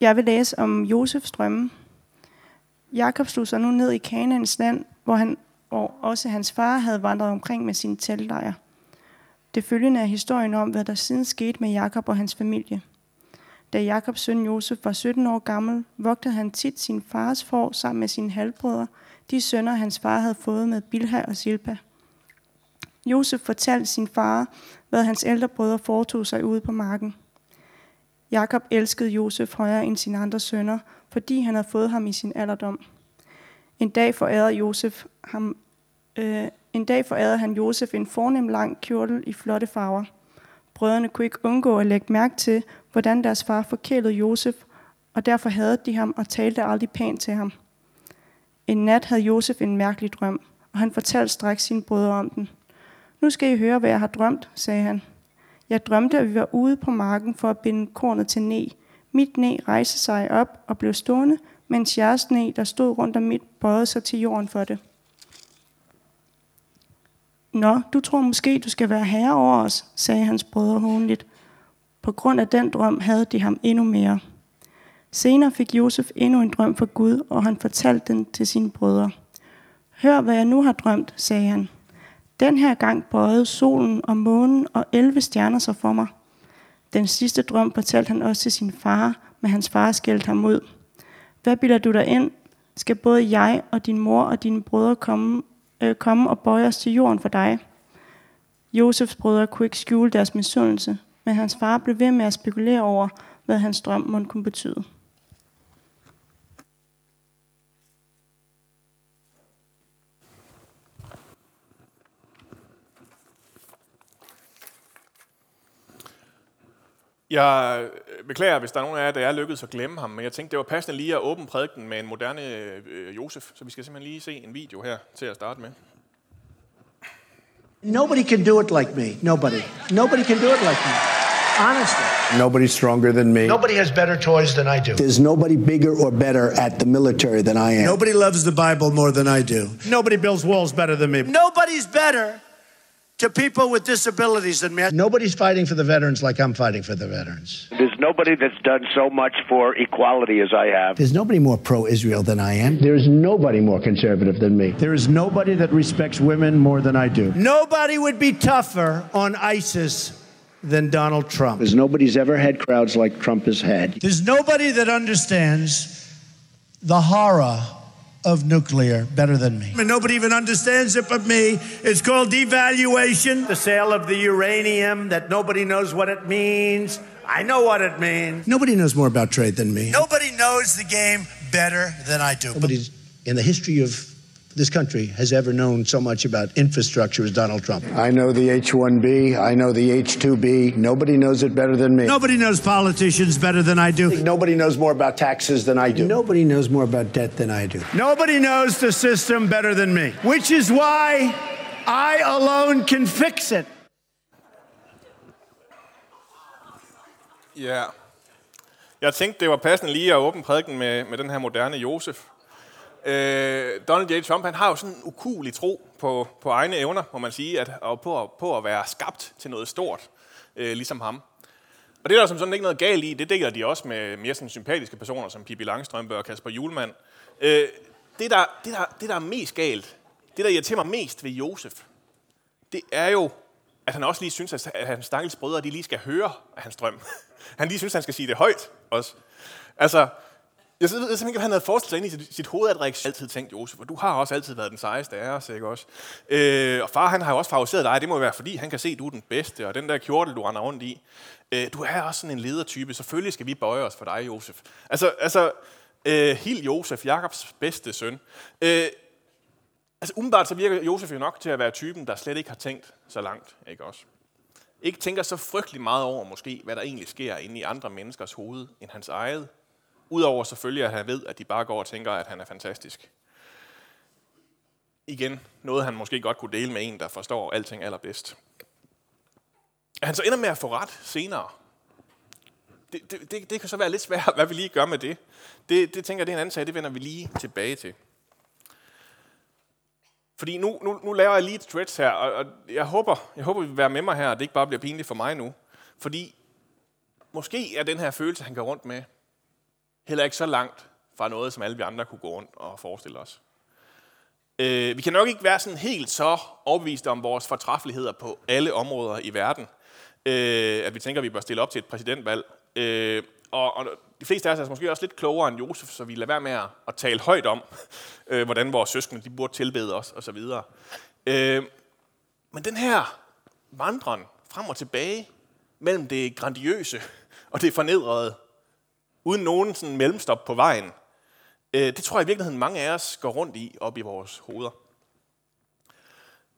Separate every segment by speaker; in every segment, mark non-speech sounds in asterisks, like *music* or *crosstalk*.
Speaker 1: Jeg vil læse om Josefs drømme. Jakob slog sig nu ned i Kanaans land, hvor han og også hans far havde vandret omkring med sine teltlejre. Det følgende er historien om, hvad der siden skete med Jakob og hans familie. Da Jakobs søn Josef var 17 år gammel, vogtede han tit sin fars får sammen med sine halvbrødre, de sønner hans far havde fået med Bilha og Silpa. Josef fortalte sin far, hvad hans ældre brødre foretog sig ude på marken. Jakob elskede Josef højere end sine andre sønner, fordi han havde fået ham i sin alderdom. En dag forærede Josef ham, øh, en dag forærede han Josef en fornem lang kjortel i flotte farver. Brødrene kunne ikke undgå at lægge mærke til, hvordan deres far forkælede Josef, og derfor havde de ham og talte aldrig pænt til ham. En nat havde Josef en mærkelig drøm, og han fortalte straks sine brødre om den. Nu skal I høre, hvad jeg har drømt, sagde han. Jeg drømte, at vi var ude på marken for at binde kornet til ne. Mit næ rejste sig op og blev stående, mens jeres næ, der stod rundt om mit, bøjede sig til jorden for det. Nå, du tror måske, du skal være herre over os, sagde hans brødre hånligt. På grund af den drøm havde de ham endnu mere. Senere fik Josef endnu en drøm fra Gud, og han fortalte den til sine brødre. Hør, hvad jeg nu har drømt, sagde han. Den her gang bøjede solen og månen og 11 stjerner sig for mig. Den sidste drøm fortalte han også til sin far, men hans far skældte ham ud. Hvad bilder du dig ind? Skal både jeg og din mor og dine brødre komme, øh, komme og bøje os til jorden for dig? Josefs brødre kunne ikke skjule deres misundelse, men hans far blev ved med at spekulere over, hvad hans drøm måtte kunne betyde.
Speaker 2: Jeg øh, beklager, hvis der er nogen af jer, der er lykkedes at glemme ham, men jeg tænkte, det var passende lige at åbne prædiken med en moderne øh, Josef, så vi skal simpelthen lige se en video her til at starte med.
Speaker 3: Nobody can do it like me. Nobody. Nobody can do it like me. Honestly.
Speaker 4: Nobody's stronger than me.
Speaker 5: Nobody has better toys than I do.
Speaker 4: There's nobody bigger or better at the military than I am.
Speaker 6: Nobody loves the Bible more than I do.
Speaker 7: Nobody builds walls better than me.
Speaker 3: Nobody's better to people with disabilities than me.
Speaker 5: Nobody's fighting for the veterans like I'm fighting for the veterans.
Speaker 8: There's nobody that's done so much for equality as I have.
Speaker 4: There's nobody more pro Israel than I am. There's nobody more conservative than me.
Speaker 7: There is nobody that respects women more than I do.
Speaker 6: Nobody would be tougher on ISIS than Donald Trump.
Speaker 4: There's nobody's ever had crowds like Trump has had.
Speaker 6: There's nobody that understands the horror of nuclear better than me. And nobody even understands it but me. It's called devaluation. The sale of the uranium that nobody knows what it means. I know what it means.
Speaker 4: Nobody knows more about trade than me.
Speaker 6: Nobody knows the game better than I do.
Speaker 5: Nobody's in the history of this country has ever known so much about infrastructure as Donald Trump.
Speaker 4: I know the H-1B. I know the H-2B. Nobody knows it better than me.
Speaker 6: Nobody knows politicians better than I do.
Speaker 4: Nobody knows more about taxes than I do. Nobody knows more about debt than I do.
Speaker 6: Nobody knows the system better than me, which is why I alone can fix it.
Speaker 2: Ja. Jeg tænkte, det var passende lige at åbne prædiken med, med den her moderne Josef. Øh, Donald J. Trump han har jo sådan en ukulig tro på, på egne evner, må man sige, at, og på, på at være skabt til noget stort, øh, ligesom ham. Og det er der som sådan ikke noget galt i. Det deler de også med mere sådan sympatiske personer som Pippi Langstrømpe og Kasper Julemand. Øh, det, der, det, der, det, der er mest galt, det, der irriterer mig mest ved Josef, det er jo, at han også lige synes, at hans stakkels brødre de lige skal høre af hans drøm. *laughs* Han lige synes, at han skal sige det højt også. Altså, jeg ved simpelthen ikke, om han havde forestillet sig ind i sit, sit hoved, at Rik altid tænkt, Josef, og du har også altid været den sejeste af os, ikke også? Øh, og far, han har jo også favoriseret dig, det må være, fordi han kan se, at du er den bedste, og den der kjortel, du render rundt i. Øh, du er også sådan en ledertype, selvfølgelig skal vi bøje os for dig, Josef. Altså, altså øh, helt Josef, Jakobs bedste søn. Øh, altså, umiddelbart så virker Josef jo nok til at være typen, der slet ikke har tænkt så langt, ikke også? Ikke tænker så frygtelig meget over, måske, hvad der egentlig sker inde i andre menneskers hoved, end hans eget. Udover selvfølgelig, at han ved, at de bare går og tænker, at han er fantastisk. Igen, noget han måske godt kunne dele med en, der forstår alting allerbedst. At han så ender med at få ret senere, det, det, det, det kan så være lidt svært, *laughs* hvad vi lige gør med det. Det, det tænker jeg, det er en anden sag, det vender vi lige tilbage til. Fordi nu, nu, nu laver jeg lige et stretch her, og, og jeg håber, jeg håber, vi vil være med mig her, og det ikke bare bliver pinligt for mig nu. Fordi måske er den her følelse, han går rundt med, heller ikke så langt fra noget, som alle vi andre kunne gå rundt og forestille os. Øh, vi kan nok ikke være sådan helt så overbeviste om vores fortræffeligheder på alle områder i verden, øh, at vi tænker, at vi bør stille op til et præsidentvalg. Øh, og, og de fleste af os er måske også lidt klogere end Josef, så vi lader være med at, tale højt om, *laughs* øh, hvordan vores søskende de burde tilbede os osv. Øh, men den her vandren frem og tilbage mellem det grandiøse og det fornedrede, uden nogen sådan mellemstop på vejen, øh, det tror jeg i virkeligheden mange af os går rundt i op i vores hoveder.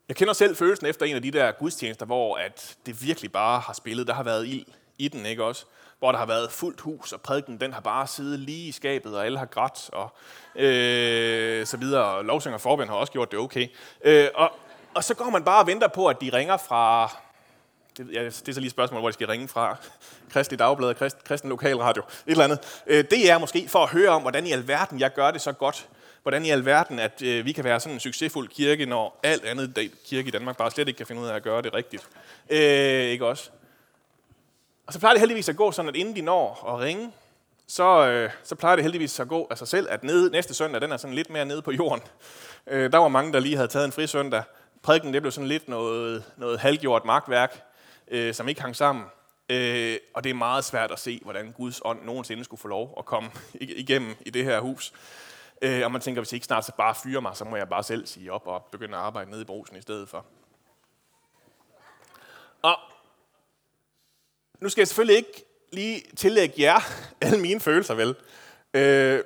Speaker 2: Jeg kender selv følelsen efter en af de der gudstjenester, hvor at det virkelig bare har spillet. Der har været ild i den, ikke også? Hvor der har været fuldt hus, og prædiken den har bare siddet lige i skabet, og alle har grædt, og øh, så videre. Og lovsang og forbund har også gjort det okay. Øh, og, og så går man bare og venter på, at de ringer fra det, ja, det er så lige et spørgsmål, hvor de skal ringe fra. Kristelig Dagblad, Krist, Kristen Lokalradio, et eller andet. Øh, det er måske for at høre om, hvordan i alverden jeg gør det så godt. Hvordan i alverden, at øh, vi kan være sådan en succesfuld kirke, når alt andet kirke i Danmark bare slet ikke kan finde ud af at gøre det rigtigt. Øh, ikke også? Og så plejer det heldigvis at gå sådan, at inden de når at ringe, så, øh, så plejer det heldigvis at gå af sig selv, at nede, næste søndag, den er sådan lidt mere nede på jorden. Øh, der var mange, der lige havde taget en fri søndag. Prædiken, det blev sådan lidt noget, noget halvgjort magtværk øh, som ikke hang sammen. Øh, og det er meget svært at se, hvordan Guds ånd nogensinde skulle få lov at komme igennem i det her hus. Øh, og man tænker, hvis I ikke snart så bare fyrer mig, så må jeg bare selv sige op og begynde at arbejde nede i brosen i stedet for. Og nu skal jeg selvfølgelig ikke lige tillægge jer *laughs* alle mine følelser, vel? Øh,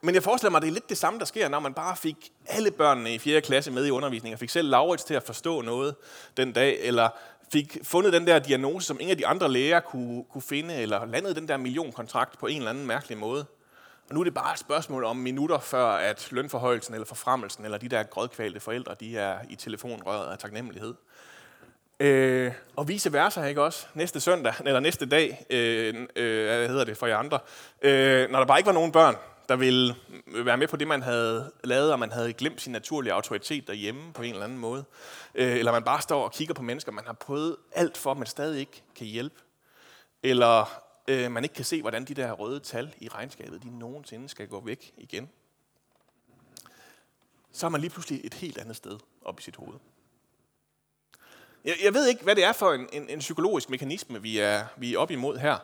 Speaker 2: men jeg forestiller mig, at det er lidt det samme, der sker, når man bare fik alle børnene i 4. klasse med i undervisningen, og fik selv Laurits til at forstå noget den dag, eller fik fundet den der diagnose, som ingen af de andre læger kunne, kunne finde, eller landede den der millionkontrakt på en eller anden mærkelig måde. Og nu er det bare et spørgsmål om minutter før, at lønforhøjelsen eller forfremmelsen, eller de der grødkvalte forældre, de er i telefonrøret af taknemmelighed. Øh, og vice versa, ikke også? Næste søndag, eller næste dag, øh, øh, hvad hedder det for jer andre, øh, når der bare ikke var nogen børn, der ville være med på det, man havde lavet, og man havde glemt sin naturlige autoritet derhjemme på en eller anden måde. Øh, eller man bare står og kigger på mennesker, man har prøvet alt for, men stadig ikke kan hjælpe. Eller øh, man ikke kan se, hvordan de der røde tal i regnskabet, de nogensinde skal gå væk igen. Så er man lige pludselig et helt andet sted op i sit hoved. Jeg, jeg ved ikke, hvad det er for en, en, en psykologisk mekanisme, vi er, vi er op imod her.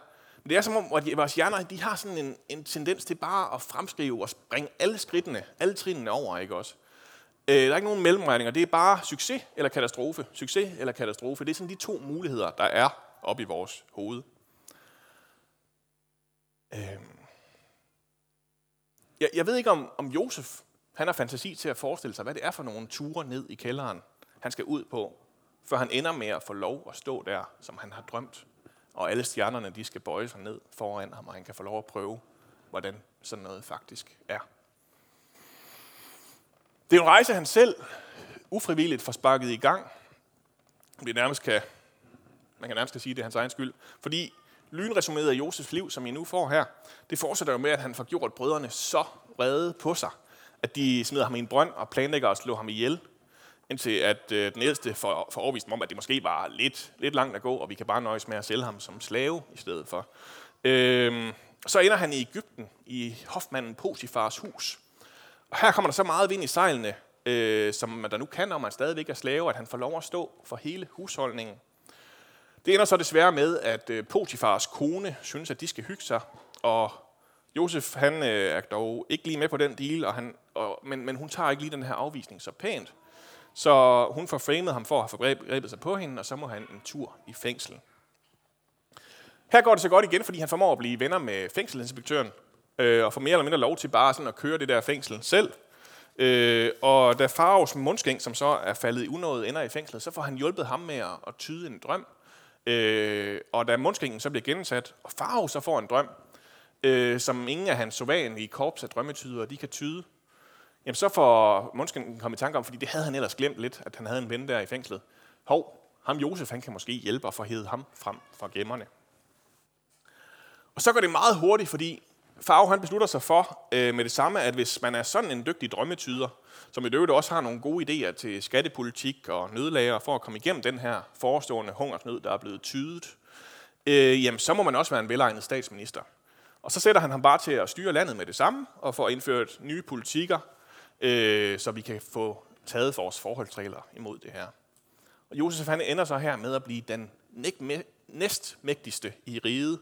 Speaker 2: Men det er som om, at vores hjerner de har sådan en, en tendens til bare at fremskrive og springe alle skridtene, alle trinene over, ikke også? Øh, der er ikke nogen mellemregninger. Det er bare succes eller katastrofe. Succes eller katastrofe. Det er sådan de to muligheder, der er oppe i vores hoved. Øh. Jeg, jeg ved ikke, om, om Josef han har fantasi til at forestille sig, hvad det er for nogle ture ned i kælderen, han skal ud på, før han ender med at få lov at stå der, som han har drømt og alle stjernerne de skal bøje sig ned foran ham, og han kan få lov at prøve, hvordan sådan noget faktisk er. Det er en rejse, han selv ufrivilligt får sparket i gang. Det nærmest kan, man kan nærmest sige, det er hans egen skyld. Fordi lynresuméet af Josefs liv, som I nu får her, det fortsætter jo med, at han får gjort brødrene så vrede på sig, at de smider ham i en brønd og planlægger at slå ham ihjel indtil at øh, den ældste får, får overvist om, at det måske var lidt, lidt langt at gå, og vi kan bare nøjes med at sælge ham som slave i stedet for. Øh, så ender han i Ægypten, i hofmanden Potifars hus. Og her kommer der så meget vind i sejlene, øh, som man der nu kan, når man stadigvæk er slave, at han får lov at stå for hele husholdningen. Det ender så desværre med, at øh, Potifars kone synes, at de skal hygge sig, og Josef han øh, er dog ikke lige med på den deal, og han, og, men, men hun tager ikke lige den her afvisning så pænt. Så hun får framet ham for at have forgrebet sig på hende, og så må han en tur i fængsel. Her går det så godt igen, fordi han formår at blive venner med fængselinspektøren, øh, og får mere eller mindre lov til bare sådan at køre det der fængsel selv. Øh, og da Faros mundskæng, som så er faldet i unåde, ender i fængslet, så får han hjulpet ham med at, at tyde en drøm. Øh, og da mundskængen så bliver gensat, og Faros så får en drøm, øh, som ingen af hans i korps af drømmetydere, de kan tyde, Jamen så får Mundsken kommet i tanke om, fordi det havde han ellers glemt lidt, at han havde en ven der i fængslet. Hov, ham Josef, han kan måske hjælpe og få ham frem fra gemmerne. Og så går det meget hurtigt, fordi Farve han beslutter sig for øh, med det samme, at hvis man er sådan en dygtig drømmetyder, som i øvrigt også har nogle gode idéer til skattepolitik og nødlager for at komme igennem den her forestående hungersnød, der er blevet tydet, øh, jamen så må man også være en velegnet statsminister. Og så sætter han ham bare til at styre landet med det samme, og får indført nye politikker, øh, så vi kan få taget vores forholdsregler imod det her. Og Josef han ender så her med at blive den næstmægtigste i riget,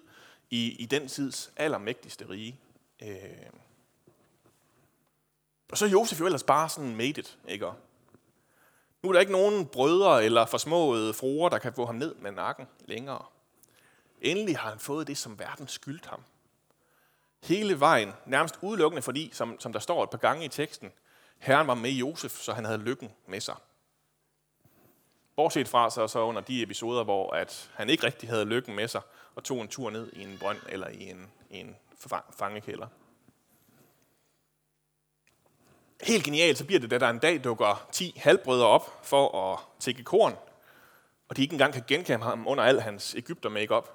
Speaker 2: i, i den tids allermægtigste rige. Øh. Og så er Josef jo ellers bare sådan made it, ikke? Nu er der ikke nogen brødre eller forsmåede fruer, der kan få ham ned med nakken længere. Endelig har han fået det, som verden skyldt ham. Hele vejen, nærmest udelukkende fordi, som, som der står et par gange i teksten, Herren var med Josef, så han havde lykken med sig. Bortset fra så, så under de episoder, hvor at han ikke rigtig havde lykken med sig, og tog en tur ned i en brønd eller i en, i en fangekælder. Helt genialt, så bliver det, da der en dag dukker 10 halvbrødre op for at tække korn, og de ikke engang kan genkende ham under al hans Ægypter makeup.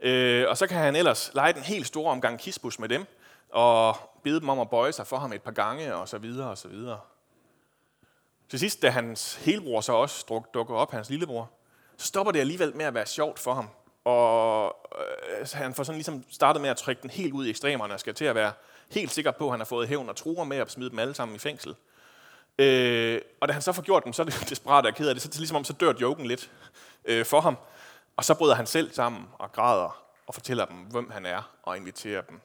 Speaker 2: Øh, og så kan han ellers lege den helt store omgang kisbus med dem, og bede dem om at bøje sig for ham et par gange, og så videre, og så videre. Til sidst, da hans helbror så også dukker op, hans lillebror, så stopper det alligevel med at være sjovt for ham. Og øh, han får sådan ligesom startet med at trække den helt ud i ekstremerne, og skal til at være helt sikker på, at han har fået hævn og truer med at smide dem alle sammen i fængsel. Øh, og da han så får gjort dem, så er det *laughs* desperat og ked af det. Så det er ligesom om, så dør joken lidt øh, for ham. Og så bryder han selv sammen og græder og fortæller dem, hvem han er, og inviterer dem,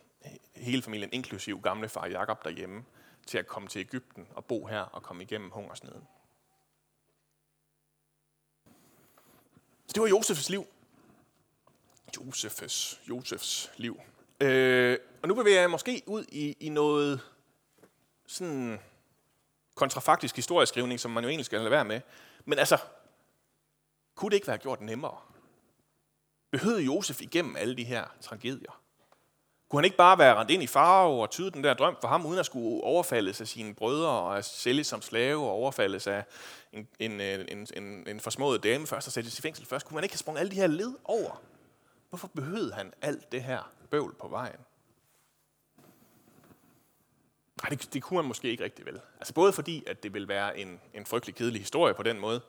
Speaker 2: hele familien, inklusiv gamle far Jakob derhjemme, til at komme til Ægypten og bo her og komme igennem hungersneden. Så det var Josefs liv. Josefs, Josefs liv. Øh, og nu bevæger jeg måske ud i, i noget sådan kontrafaktisk historieskrivning, som man jo egentlig skal lade være med. Men altså, kunne det ikke være gjort nemmere? Behøvede Josef igennem alle de her tragedier? Kunne han ikke bare være rendt ind i farve og tyde den der drøm for ham, uden at skulle overfaldes af sine brødre og sælges som slave og overfaldes af en, en, øh, en, en, en forsmået dame først og sættes i fængsel først? Kunne man ikke have sprunget alle de her led over? Hvorfor behøvede han alt det her bøvl på vejen? Nej, det, det kunne man måske ikke rigtig vel. Altså både fordi, at det ville være en, en frygtelig kedelig historie på den måde,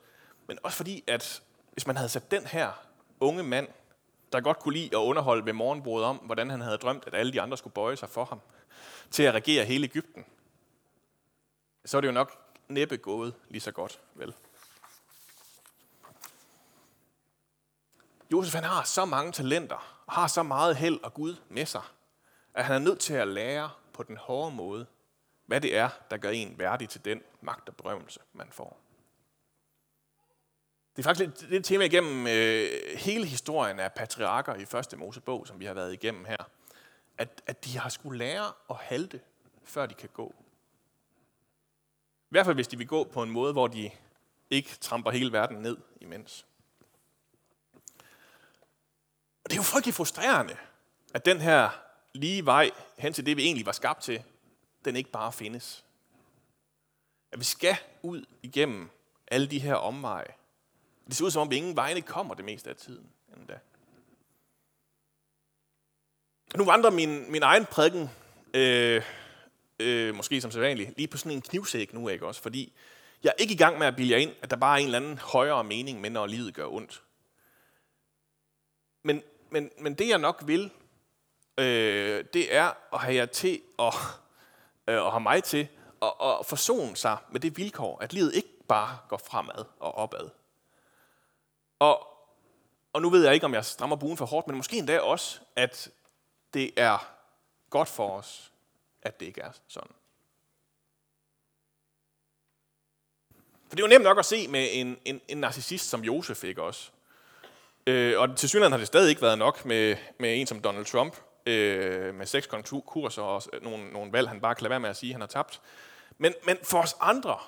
Speaker 2: men også fordi, at hvis man havde sat den her unge mand der godt kunne lide at underholde ved morgenbordet om, hvordan han havde drømt, at alle de andre skulle bøje sig for ham, til at regere hele Ægypten, så er det jo nok næppe gået lige så godt, vel? Josef han har så mange talenter, og har så meget held og Gud med sig, at han er nødt til at lære på den hårde måde, hvad det er, der gør en værdig til den magt og berømmelse, man får. Det er faktisk lidt, lidt tema igennem øh, hele historien af patriarker i første Mosebog, som vi har været igennem her. At, at de har skulle lære at halte, før de kan gå. I hvert fald hvis de vil gå på en måde, hvor de ikke tramper hele verden ned imens. Og det er jo frygtelig frustrerende, at den her lige vej hen til det, vi egentlig var skabt til, den ikke bare findes. At vi skal ud igennem alle de her omveje, det ser ud som om, vi ingen vegne kommer det meste af tiden. Endda. Nu vandrer min, min egen prædiken, øh, øh, måske som sædvanligt, lige på sådan en knivsæk nu, ikke også? Fordi jeg er ikke i gang med at bilde jer ind, at der bare er en eller anden højere mening med, når livet gør ondt. Men, men, men det jeg nok vil, øh, det er at have jer til at, øh, og have mig til at, at forsone sig med det vilkår, at livet ikke bare går fremad og opad. Og, og nu ved jeg ikke, om jeg strammer buen for hårdt, men måske endda også, at det er godt for os, at det ikke er sådan. For det er jo nemt nok at se med en, en, en narcissist som Josef, ikke også? Øh, og til synligheden har det stadig ikke været nok med, med en som Donald Trump, øh, med seks konkurser og nogle, nogle valg, han bare kan lade være med at sige, at han har tabt. Men, men for os andre,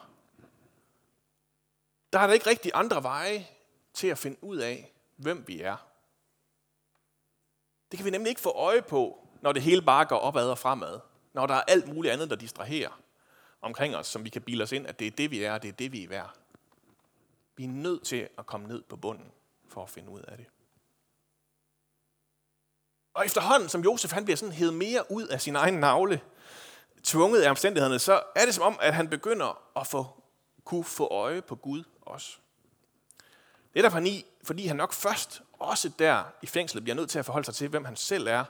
Speaker 2: der er der ikke rigtig andre veje til at finde ud af, hvem vi er. Det kan vi nemlig ikke få øje på, når det hele bare går opad og fremad. Når der er alt muligt andet, der distraherer omkring os, som vi kan bilde os ind, at det er det, vi er, og det er det, vi er værd. Vi er nødt til at komme ned på bunden for at finde ud af det. Og efterhånden, som Josef han bliver sådan hævet mere ud af sin egen navle, tvunget af omstændighederne, så er det som om, at han begynder at få, kunne få øje på Gud også. Netop han i, fordi han nok først, også der i fængslet, bliver nødt til at forholde sig til, hvem han selv er,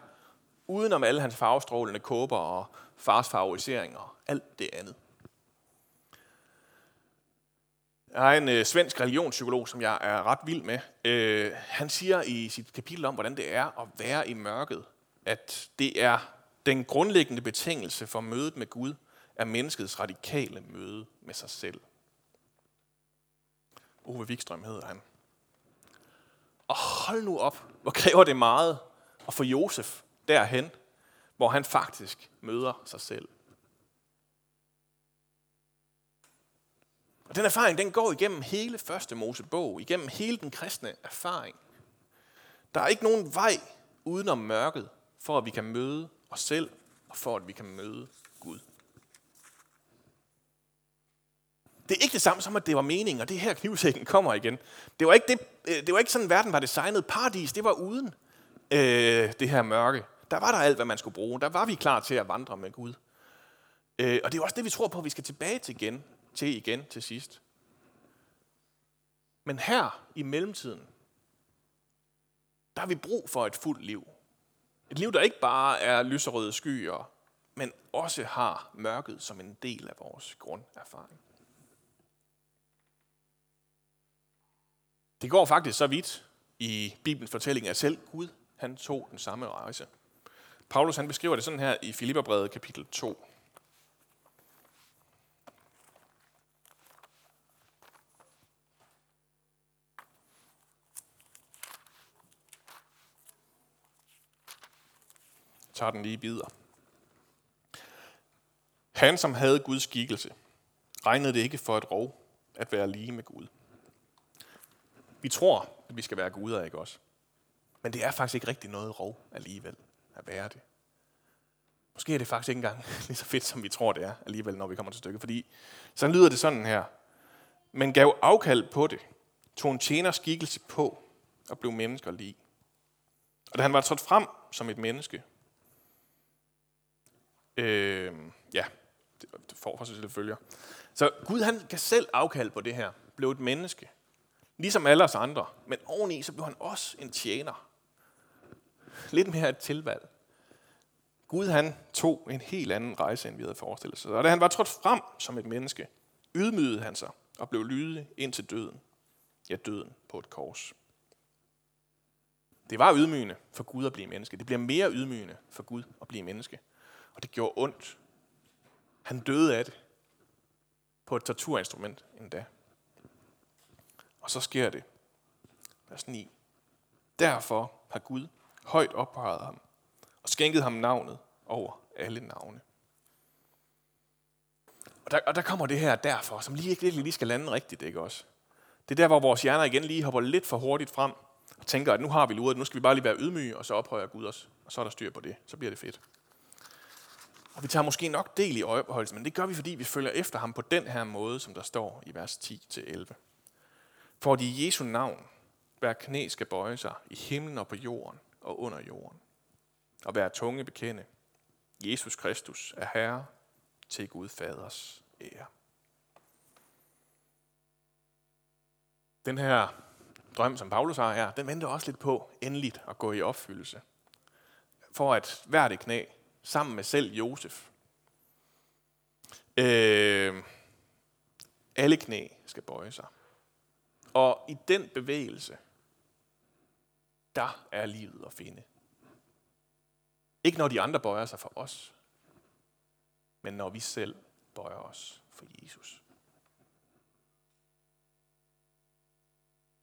Speaker 2: Udenom alle hans farvestrålende kåber og fars favoriseringer og alt det andet. Jeg har en øh, svensk religionspsykolog, som jeg er ret vild med. Øh, han siger i sit kapitel om, hvordan det er at være i mørket, at det er den grundlæggende betingelse for mødet med Gud, er menneskets radikale møde med sig selv. Ove Wikstrøm hedder han. Og hold nu op, hvor kræver det meget at få Josef derhen, hvor han faktisk møder sig selv. Og den erfaring, den går igennem hele første Mosebog, igennem hele den kristne erfaring. Der er ikke nogen vej udenom mørket, for at vi kan møde os selv, og for at vi kan møde Gud. Det er ikke det samme som, at det var meningen, og det her knivsækken kommer igen. Det var ikke, det, øh, det var ikke sådan, verden var designet. Paradis, det var uden øh, det her mørke. Der var der alt, hvad man skulle bruge. Der var vi klar til at vandre med Gud. Øh, og det er også det, vi tror på, at vi skal tilbage til igen, til igen til sidst. Men her i mellemtiden, der har vi brug for et fuldt liv. Et liv, der ikke bare er lyserøde skyer, men også har mørket som en del af vores grunderfaring. Det går faktisk så vidt i Bibelens fortælling, at selv Gud han tog den samme rejse. Paulus han beskriver det sådan her i Filipperbrevet kapitel 2. Jeg tager den lige videre. Han, som havde Guds skikkelse, regnede det ikke for et rov at være lige med Gud. Vi tror, at vi skal være guder, ikke også? Men det er faktisk ikke rigtig noget rov alligevel at være det. Måske er det faktisk ikke engang *laughs* lige så fedt, som vi tror, det er alligevel, når vi kommer til stykket. Fordi så lyder det sådan her. Men gav afkald på det, tog en tjener skikkelse på og blev mennesker lige. Og da han var trådt frem som et menneske, øh, ja, det, det får for sig følger. Så Gud han gav selv afkald på det her, blev et menneske, ligesom alle os andre. Men oveni så blev han også en tjener. Lidt mere et tilvalg. Gud han tog en helt anden rejse, end vi havde forestillet sig. Og da han var trådt frem som et menneske, ydmygede han sig og blev lydig ind til døden. Ja, døden på et kors. Det var ydmygende for Gud at blive menneske. Det bliver mere ydmygende for Gud at blive menneske. Og det gjorde ondt. Han døde af det. På et torturinstrument endda. Og så sker det. Vers 9. Derfor har Gud højt ophøjet ham og skænket ham navnet over alle navne. Og der, og der kommer det her derfor, som lige ikke lige skal lande rigtigt, ikke også? Det er der, hvor vores hjerner igen lige hopper lidt for hurtigt frem og tænker, at nu har vi luret, nu skal vi bare lige være ydmyge, og så ophøjer Gud os. Og så er der styr på det. Så bliver det fedt. Og vi tager måske nok del i øjebeholdelsen, men det gør vi, fordi vi følger efter ham på den her måde, som der står i vers 10-11. For at i Jesu navn hver knæ skal bøje sig i himlen og på jorden og under jorden. Og hver tunge bekende, Jesus Kristus er Herre til Gud Faders ære. Den her drøm, som Paulus har her, den venter også lidt på endeligt at gå i opfyldelse. For at hvert knæ, sammen med selv Josef, øh, alle knæ skal bøje sig. Og i den bevægelse, der er livet at finde. Ikke når de andre bøjer sig for os, men når vi selv bøjer os for Jesus.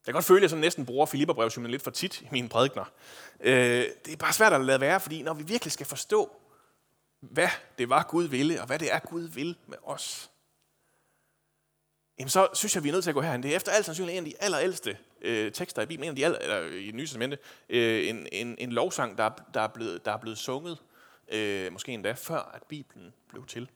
Speaker 2: Jeg kan godt føle, at jeg sådan næsten bruger Filipperbrevshymnen lidt for tit i mine prædikner. Øh, det er bare svært at lade være, fordi når vi virkelig skal forstå, hvad det var Gud ville, og hvad det er Gud vil med os, jamen så synes jeg, vi er nødt til at gå herhen. Det er efter alt sandsynligt en af de allerældste øh, tekster i Bibelen, en af de aller, eller i nye testamente, øh, en, en, en lovsang, der, der, er blevet, der er blevet sunget, øh, måske endda før, at Bibelen blev til.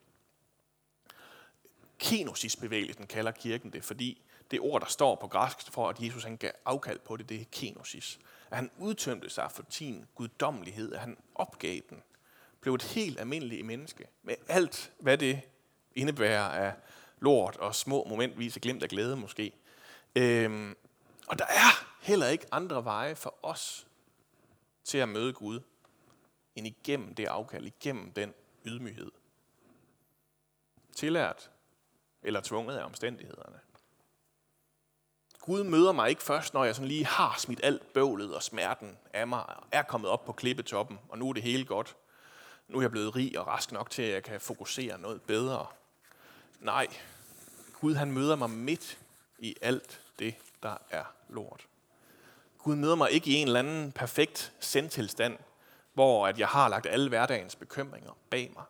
Speaker 2: Kenosis-bevægelsen kalder kirken det, fordi det ord, der står på græsk for, at Jesus han gav afkald på det, det er kenosis. At han udtømte sig for sin guddommelighed, at han opgav den, blev et helt almindeligt menneske, med alt, hvad det indebærer af lort og små momentvis glimt af glæde måske. Øhm, og der er heller ikke andre veje for os til at møde Gud, end igennem det afkald, igennem den ydmyghed. Tillært eller tvunget af omstændighederne. Gud møder mig ikke først, når jeg sådan lige har smidt alt bøvlet og smerten af mig, og er kommet op på klippetoppen, og nu er det hele godt. Nu er jeg blevet rig og rask nok til, at jeg kan fokusere noget bedre. Nej, Gud han møder mig midt i alt det, der er lort. Gud møder mig ikke i en eller anden perfekt sendtilstand, hvor at jeg har lagt alle hverdagens bekymringer bag mig.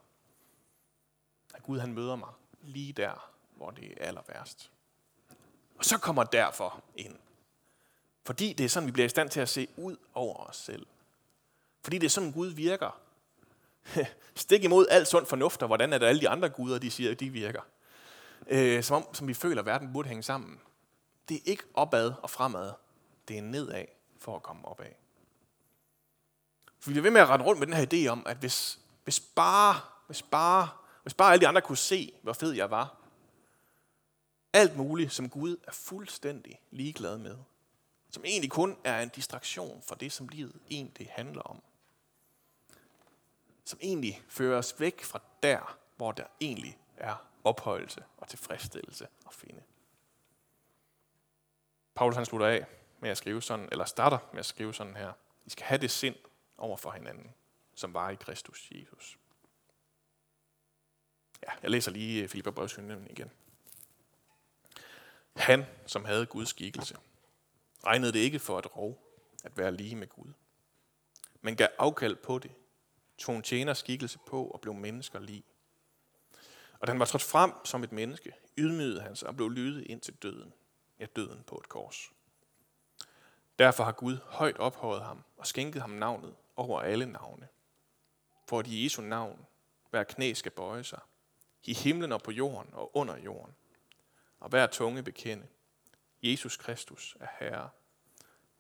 Speaker 2: At Gud han møder mig lige der, hvor det er aller værst. Og så kommer derfor ind. Fordi det er sådan, vi bliver i stand til at se ud over os selv. Fordi det er sådan, Gud virker. *laughs* Stik imod alt sund fornuft, og hvordan er det alle de andre guder, de siger, de virker. Øh, som, om, som vi føler, at verden burde hænge sammen. Det er ikke opad og fremad. Det er nedad for at komme opad. For vi bliver ved med at rende rundt med den her idé om, at hvis, hvis, bare, hvis, bare, hvis bare alle de andre kunne se, hvor fed jeg var, alt muligt, som Gud er fuldstændig ligeglad med, som egentlig kun er en distraktion for det, som livet egentlig handler om, som egentlig fører os væk fra der, hvor der egentlig er ophøjelse og tilfredsstillelse at finde. Paulus han slutter af med at skrive sådan, eller starter med at skrive sådan her. I skal have det sind over for hinanden, som var i Kristus Jesus. Ja, jeg læser lige øh, Filipper Brevshynden igen. Han, som havde Guds skikkelse, regnede det ikke for et rov at være lige med Gud, men gav afkald på det, tog en tjener skikkelse på og blev mennesker lige. Og da han var trådt frem som et menneske, ydmygede han sig og blev lydet ind til døden. Ja, døden på et kors. Derfor har Gud højt ophøjet ham og skænket ham navnet over alle navne. For at i Jesu navn hver knæ skal bøje sig, i himlen og på jorden og under jorden, og hver tunge bekende, Jesus Kristus er Herre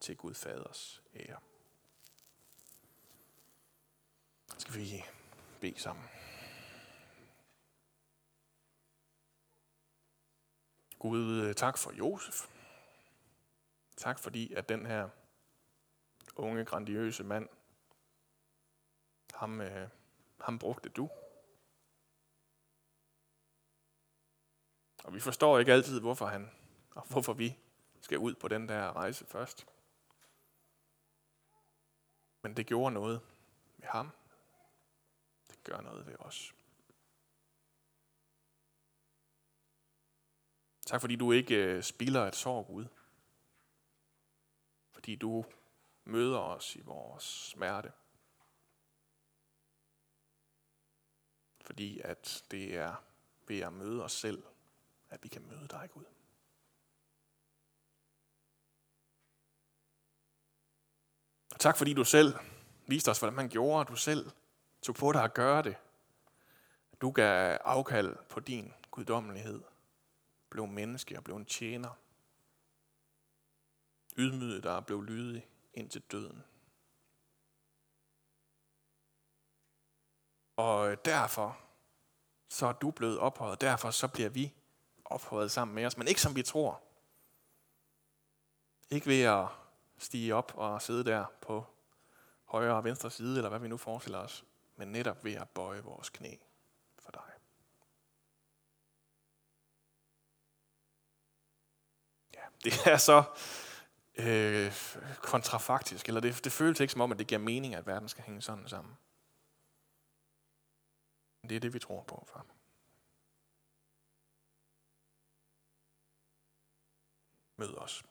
Speaker 2: til Gud Faders ære. Skal vi bede sammen. Gud, øh, tak for Josef. Tak fordi, at den her unge, grandiøse mand, ham, øh, ham brugte du. Og vi forstår ikke altid, hvorfor han og hvorfor vi skal ud på den der rejse først. Men det gjorde noget med ham. Det gør noget ved os. Tak fordi du ikke øh, spilder et sorg ud. Fordi du møder os i vores smerte. Fordi at det er ved at møde os selv, at vi kan møde dig, Gud. Og tak fordi du selv viste os, hvordan man gjorde, du selv tog på dig at gøre det. Du gav afkald på din guddommelighed, blev menneske og blev en tjener. Ydmyget der blev lydig ind til døden. Og derfor så er du blevet ophøjet. Derfor så bliver vi ophøjet sammen med os, men ikke som vi tror. Ikke ved at stige op og sidde der på højre og venstre side, eller hvad vi nu forestiller os, men netop ved at bøje vores knæ for dig. Ja, *laughs* det er så øh, kontrafaktisk, eller det, det føles ikke som om, at det giver mening, at verden skal hænge sådan sammen. Det er det, vi tror på, far. Mød os.